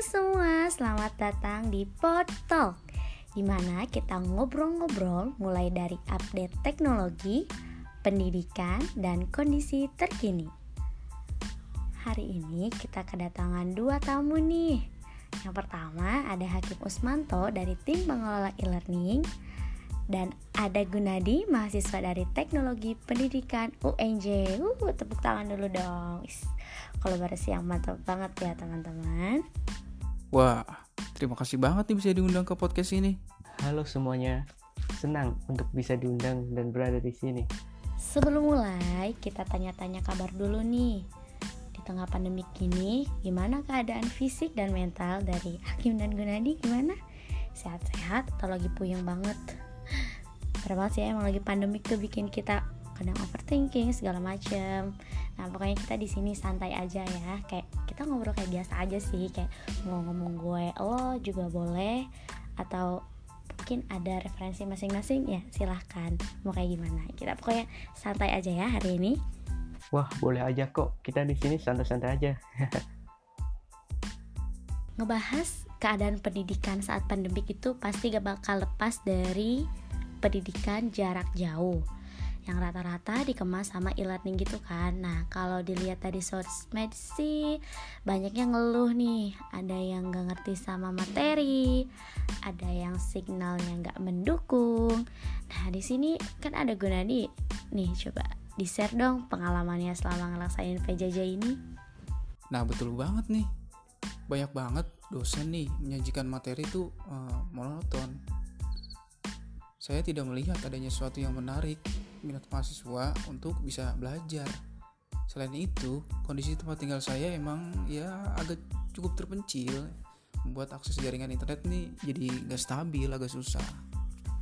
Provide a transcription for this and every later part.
semua, selamat datang di Pod Talk di mana kita ngobrol-ngobrol mulai dari update teknologi, pendidikan, dan kondisi terkini. Hari ini kita kedatangan dua tamu nih. Yang pertama ada Hakim Usmanto dari tim pengelola e-learning dan ada Gunadi mahasiswa dari Teknologi Pendidikan UNJ. Uh, tepuk tangan dulu dong. Kolaborasi yang mantap banget ya teman-teman. Wah, terima kasih banget nih bisa diundang ke podcast ini. Halo semuanya, senang untuk bisa diundang dan berada di sini. Sebelum mulai, kita tanya-tanya kabar dulu nih. Di tengah pandemi kini, gimana keadaan fisik dan mental dari Hakim dan Gunadi? Gimana? Sehat-sehat atau lagi puyeng banget? Padahal sih emang lagi pandemi tuh bikin kita kadang overthinking segala macem. Nah pokoknya kita di sini santai aja ya. Kayak kita ngobrol kayak biasa aja sih. Kayak mau ngomong gue lo juga boleh atau mungkin ada referensi masing-masing ya silahkan. Mau kayak gimana? Kita pokoknya santai aja ya hari ini. Wah boleh aja kok. Kita di sini santai-santai aja. Ngebahas keadaan pendidikan saat pandemik itu pasti gak bakal lepas dari pendidikan jarak jauh yang rata-rata dikemas sama e-learning gitu kan. Nah kalau dilihat dari sosmed sih banyak yang ngeluh nih. Ada yang gak ngerti sama materi ada yang signalnya nggak mendukung. Nah di sini kan ada Gunadi nih. Coba di share dong pengalamannya selama ngelaksain PJJ ini. Nah betul banget nih. Banyak banget dosen nih menyajikan materi tuh uh, monoton saya tidak melihat adanya sesuatu yang menarik minat mahasiswa untuk bisa belajar. Selain itu, kondisi tempat tinggal saya emang ya agak cukup terpencil, membuat akses jaringan internet nih jadi gak stabil, agak susah.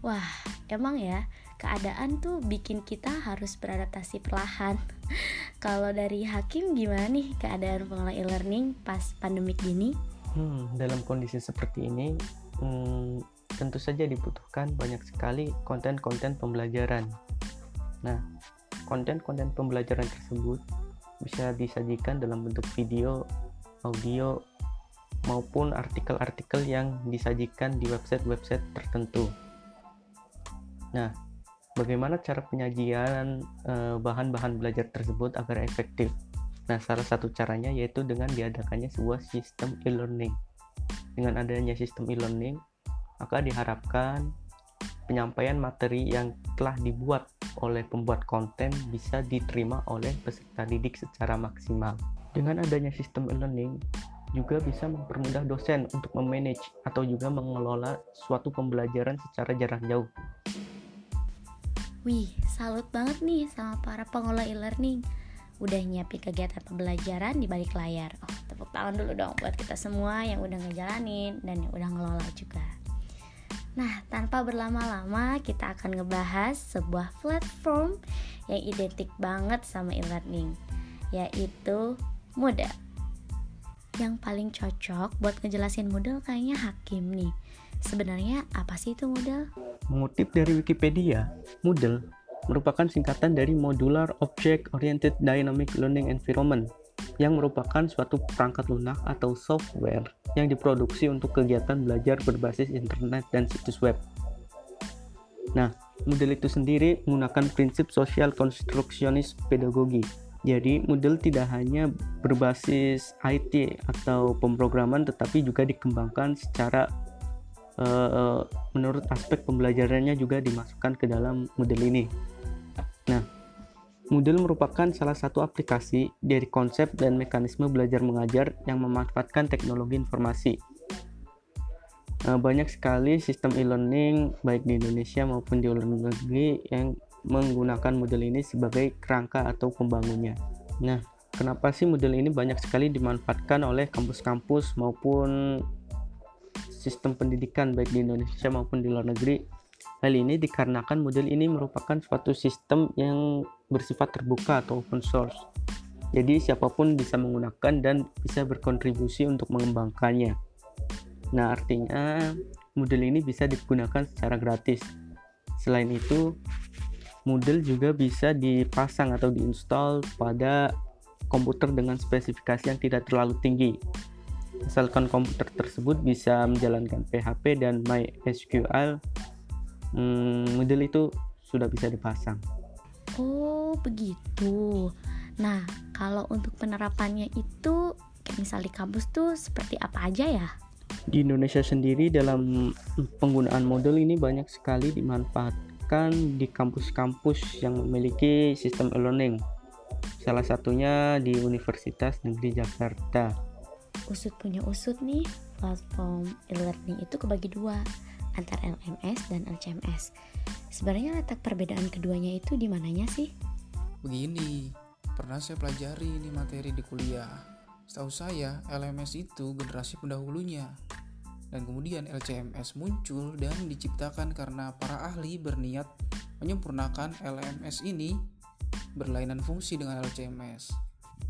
Wah, emang ya, keadaan tuh bikin kita harus beradaptasi perlahan. Kalau dari Hakim gimana nih keadaan pengelola e-learning pas pandemik gini? Hmm, dalam kondisi seperti ini, hmm, tentu saja dibutuhkan banyak sekali konten-konten pembelajaran Nah, konten-konten pembelajaran tersebut bisa disajikan dalam bentuk video, audio, maupun artikel-artikel yang disajikan di website-website tertentu. Nah, bagaimana cara penyajian eh, bahan-bahan belajar tersebut agar efektif? Nah, salah satu caranya yaitu dengan diadakannya sebuah sistem e-learning. Dengan adanya sistem e-learning, maka diharapkan penyampaian materi yang telah dibuat oleh pembuat konten bisa diterima oleh peserta didik secara maksimal. Dengan adanya sistem e-learning, juga bisa mempermudah dosen untuk memanage atau juga mengelola suatu pembelajaran secara jarak jauh. Wih, salut banget nih sama para pengelola e-learning. Udah nyiapin kegiatan pembelajaran di balik layar. Oh, tepuk tangan dulu dong buat kita semua yang udah ngejalanin dan yang udah ngelola juga. Nah, tanpa berlama-lama kita akan ngebahas sebuah platform yang identik banget sama e-learning, yaitu Moodle. Yang paling cocok buat ngejelasin Moodle kayaknya Hakim nih. Sebenarnya apa sih itu Moodle? Mengutip dari Wikipedia, Moodle merupakan singkatan dari Modular Object Oriented Dynamic Learning Environment yang merupakan suatu perangkat lunak atau software yang diproduksi untuk kegiatan belajar berbasis internet dan situs web. Nah, model itu sendiri menggunakan prinsip social constructionist pedagogi. Jadi, model tidak hanya berbasis IT atau pemrograman, tetapi juga dikembangkan secara uh, menurut aspek pembelajarannya juga dimasukkan ke dalam model ini. Nah, Moodle merupakan salah satu aplikasi dari konsep dan mekanisme belajar mengajar yang memanfaatkan teknologi informasi. Eh, banyak sekali sistem e-learning baik di Indonesia maupun di luar negeri yang menggunakan model ini sebagai kerangka atau pembangunnya. Nah, kenapa sih model ini banyak sekali dimanfaatkan oleh kampus-kampus maupun sistem pendidikan baik di Indonesia maupun di luar negeri? Hal ini dikarenakan model ini merupakan suatu sistem yang bersifat terbuka atau open source. Jadi siapa pun bisa menggunakan dan bisa berkontribusi untuk mengembangkannya. Nah, artinya model ini bisa digunakan secara gratis. Selain itu, model juga bisa dipasang atau diinstal pada komputer dengan spesifikasi yang tidak terlalu tinggi. asalkan komputer tersebut bisa menjalankan PHP dan MySQL hmm, model itu sudah bisa dipasang. Oh begitu. Nah kalau untuk penerapannya itu kayak misalnya di kampus tuh seperti apa aja ya? Di Indonesia sendiri dalam penggunaan model ini banyak sekali dimanfaatkan di kampus-kampus yang memiliki sistem e-learning. Salah satunya di Universitas Negeri Jakarta. Usut punya usut nih platform e-learning itu kebagi dua antara LMS dan LCMS sebenarnya letak perbedaan keduanya itu di mananya sih begini pernah saya pelajari ini materi di kuliah Setahu saya, LMS itu generasi pendahulunya. Dan kemudian LCMS muncul dan diciptakan karena para ahli berniat menyempurnakan LMS ini berlainan fungsi dengan LCMS.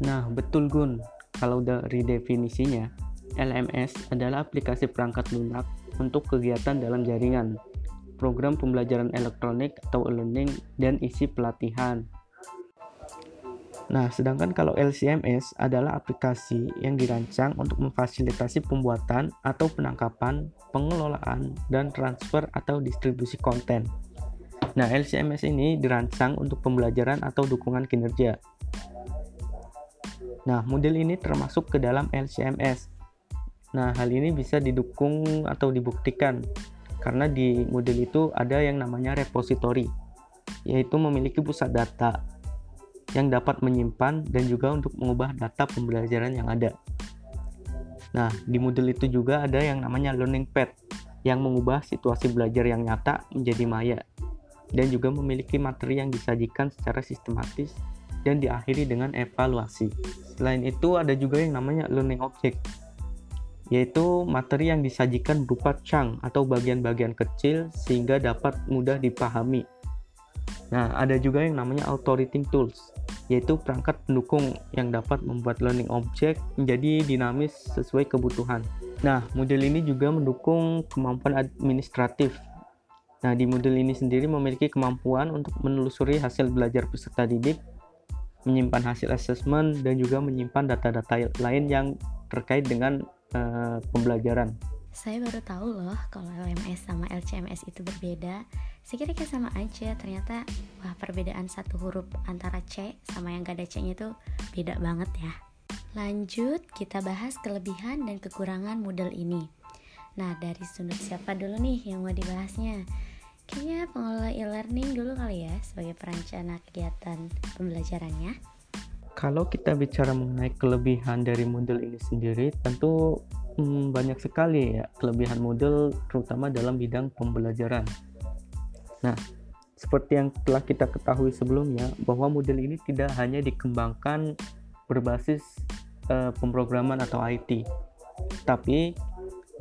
Nah, betul Gun. Kalau dari definisinya, LMS adalah aplikasi perangkat lunak untuk kegiatan dalam jaringan, program pembelajaran elektronik atau e-learning, dan isi pelatihan. Nah, sedangkan kalau LCMS adalah aplikasi yang dirancang untuk memfasilitasi pembuatan atau penangkapan, pengelolaan, dan transfer atau distribusi konten. Nah, LCMS ini dirancang untuk pembelajaran atau dukungan kinerja. Nah, model ini termasuk ke dalam LCMS. Nah, hal ini bisa didukung atau dibuktikan karena di model itu ada yang namanya repository, yaitu memiliki pusat data yang dapat menyimpan dan juga untuk mengubah data pembelajaran yang ada. Nah, di model itu juga ada yang namanya learning pad yang mengubah situasi belajar yang nyata menjadi maya dan juga memiliki materi yang disajikan secara sistematis dan diakhiri dengan evaluasi. Selain itu ada juga yang namanya learning object yaitu materi yang disajikan berupa chunk atau bagian-bagian kecil sehingga dapat mudah dipahami. Nah, ada juga yang namanya auto-reading tools yaitu perangkat pendukung yang dapat membuat learning object menjadi dinamis sesuai kebutuhan. Nah, model ini juga mendukung kemampuan administratif. Nah, di model ini sendiri memiliki kemampuan untuk menelusuri hasil belajar peserta didik, menyimpan hasil assessment, dan juga menyimpan data-data lain yang terkait dengan uh, pembelajaran. Saya baru tahu loh kalau LMS sama LCMS itu berbeda. Saya kira kayak sama aja, ternyata wah perbedaan satu huruf antara C sama yang gak ada C-nya itu beda banget ya. Lanjut, kita bahas kelebihan dan kekurangan model ini. Nah, dari sudut siapa dulu nih yang mau dibahasnya? Kayaknya pengelola e-learning dulu kali ya sebagai perencana kegiatan pembelajarannya. Kalau kita bicara mengenai kelebihan dari model ini sendiri, tentu hmm, banyak sekali ya kelebihan model terutama dalam bidang pembelajaran. Nah, seperti yang telah kita ketahui sebelumnya bahwa model ini tidak hanya dikembangkan berbasis uh, pemrograman atau IT, tapi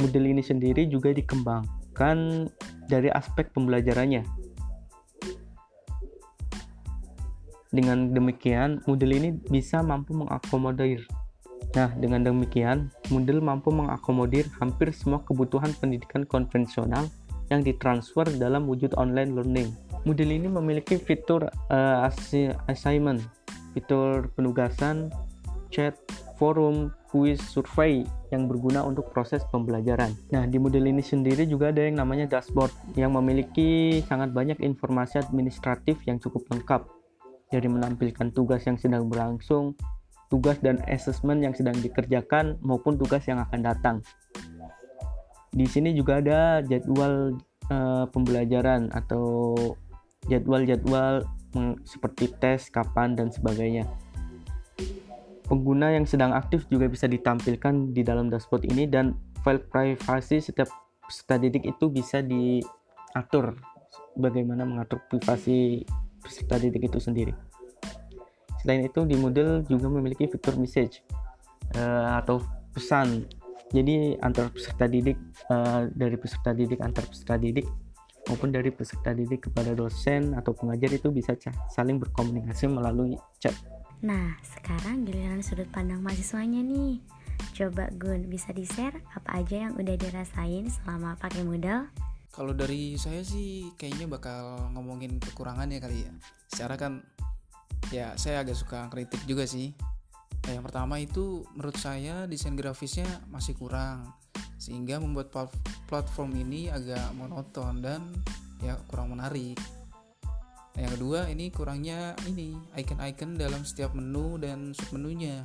model ini sendiri juga dikembangkan dari aspek pembelajarannya. Dengan demikian, model ini bisa mampu mengakomodir Nah, dengan demikian, Moodle mampu mengakomodir hampir semua kebutuhan pendidikan konvensional yang ditransfer dalam wujud online learning. Moodle ini memiliki fitur uh, assignment, fitur penugasan, chat, forum, quiz, survei yang berguna untuk proses pembelajaran. Nah, di Moodle ini sendiri juga ada yang namanya dashboard yang memiliki sangat banyak informasi administratif yang cukup lengkap dari menampilkan tugas yang sedang berlangsung, tugas dan assessment yang sedang dikerjakan maupun tugas yang akan datang. Di sini juga ada jadwal uh, pembelajaran atau jadwal-jadwal seperti tes, kapan dan sebagainya. Pengguna yang sedang aktif juga bisa ditampilkan di dalam dashboard ini dan file privasi setiap peserta didik itu bisa diatur bagaimana mengatur privasi peserta didik itu sendiri. Selain itu di Moodle juga memiliki fitur message uh, atau pesan. Jadi antar peserta didik uh, dari peserta didik antar peserta didik maupun dari peserta didik kepada dosen atau pengajar itu bisa saling berkomunikasi melalui chat. Nah, sekarang giliran sudut pandang mahasiswanya nih. Coba Gun, bisa di-share apa aja yang udah dirasain selama pakai Moodle? Kalau dari saya sih kayaknya bakal ngomongin kekurangannya kali ya. Secara kan ya saya agak suka kritik juga sih Nah, yang pertama itu menurut saya desain grafisnya masih kurang sehingga membuat platform ini agak monoton dan ya kurang menarik. Nah, yang kedua ini kurangnya ini icon-icon dalam setiap menu dan submenunya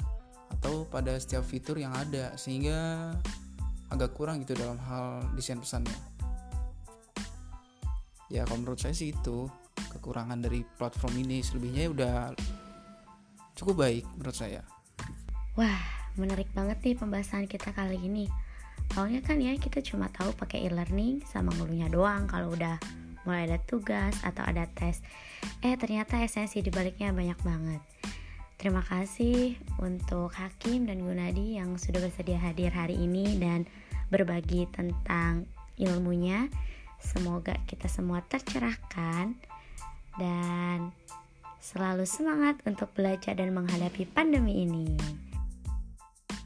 atau pada setiap fitur yang ada sehingga agak kurang gitu dalam hal desain pesannya. Ya kalau menurut saya sih itu kekurangan dari platform ini selebihnya udah cukup baik menurut saya. Wah, menarik banget nih pembahasan kita kali ini. Awalnya kan ya kita cuma tahu pakai e-learning sama ngeluhnya doang kalau udah mulai ada tugas atau ada tes. Eh ternyata esensi dibaliknya banyak banget. Terima kasih untuk Hakim dan Gunadi yang sudah bersedia hadir hari ini dan berbagi tentang ilmunya. Semoga kita semua tercerahkan dan selalu semangat untuk belajar dan menghadapi pandemi ini.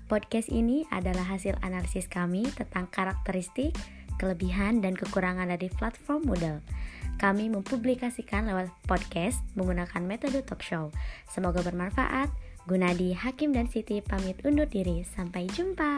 Podcast ini adalah hasil analisis kami tentang karakteristik, kelebihan, dan kekurangan dari platform Moodle. Kami mempublikasikan lewat podcast menggunakan metode talk show. Semoga bermanfaat. Gunadi, Hakim, dan Siti pamit undur diri. Sampai jumpa.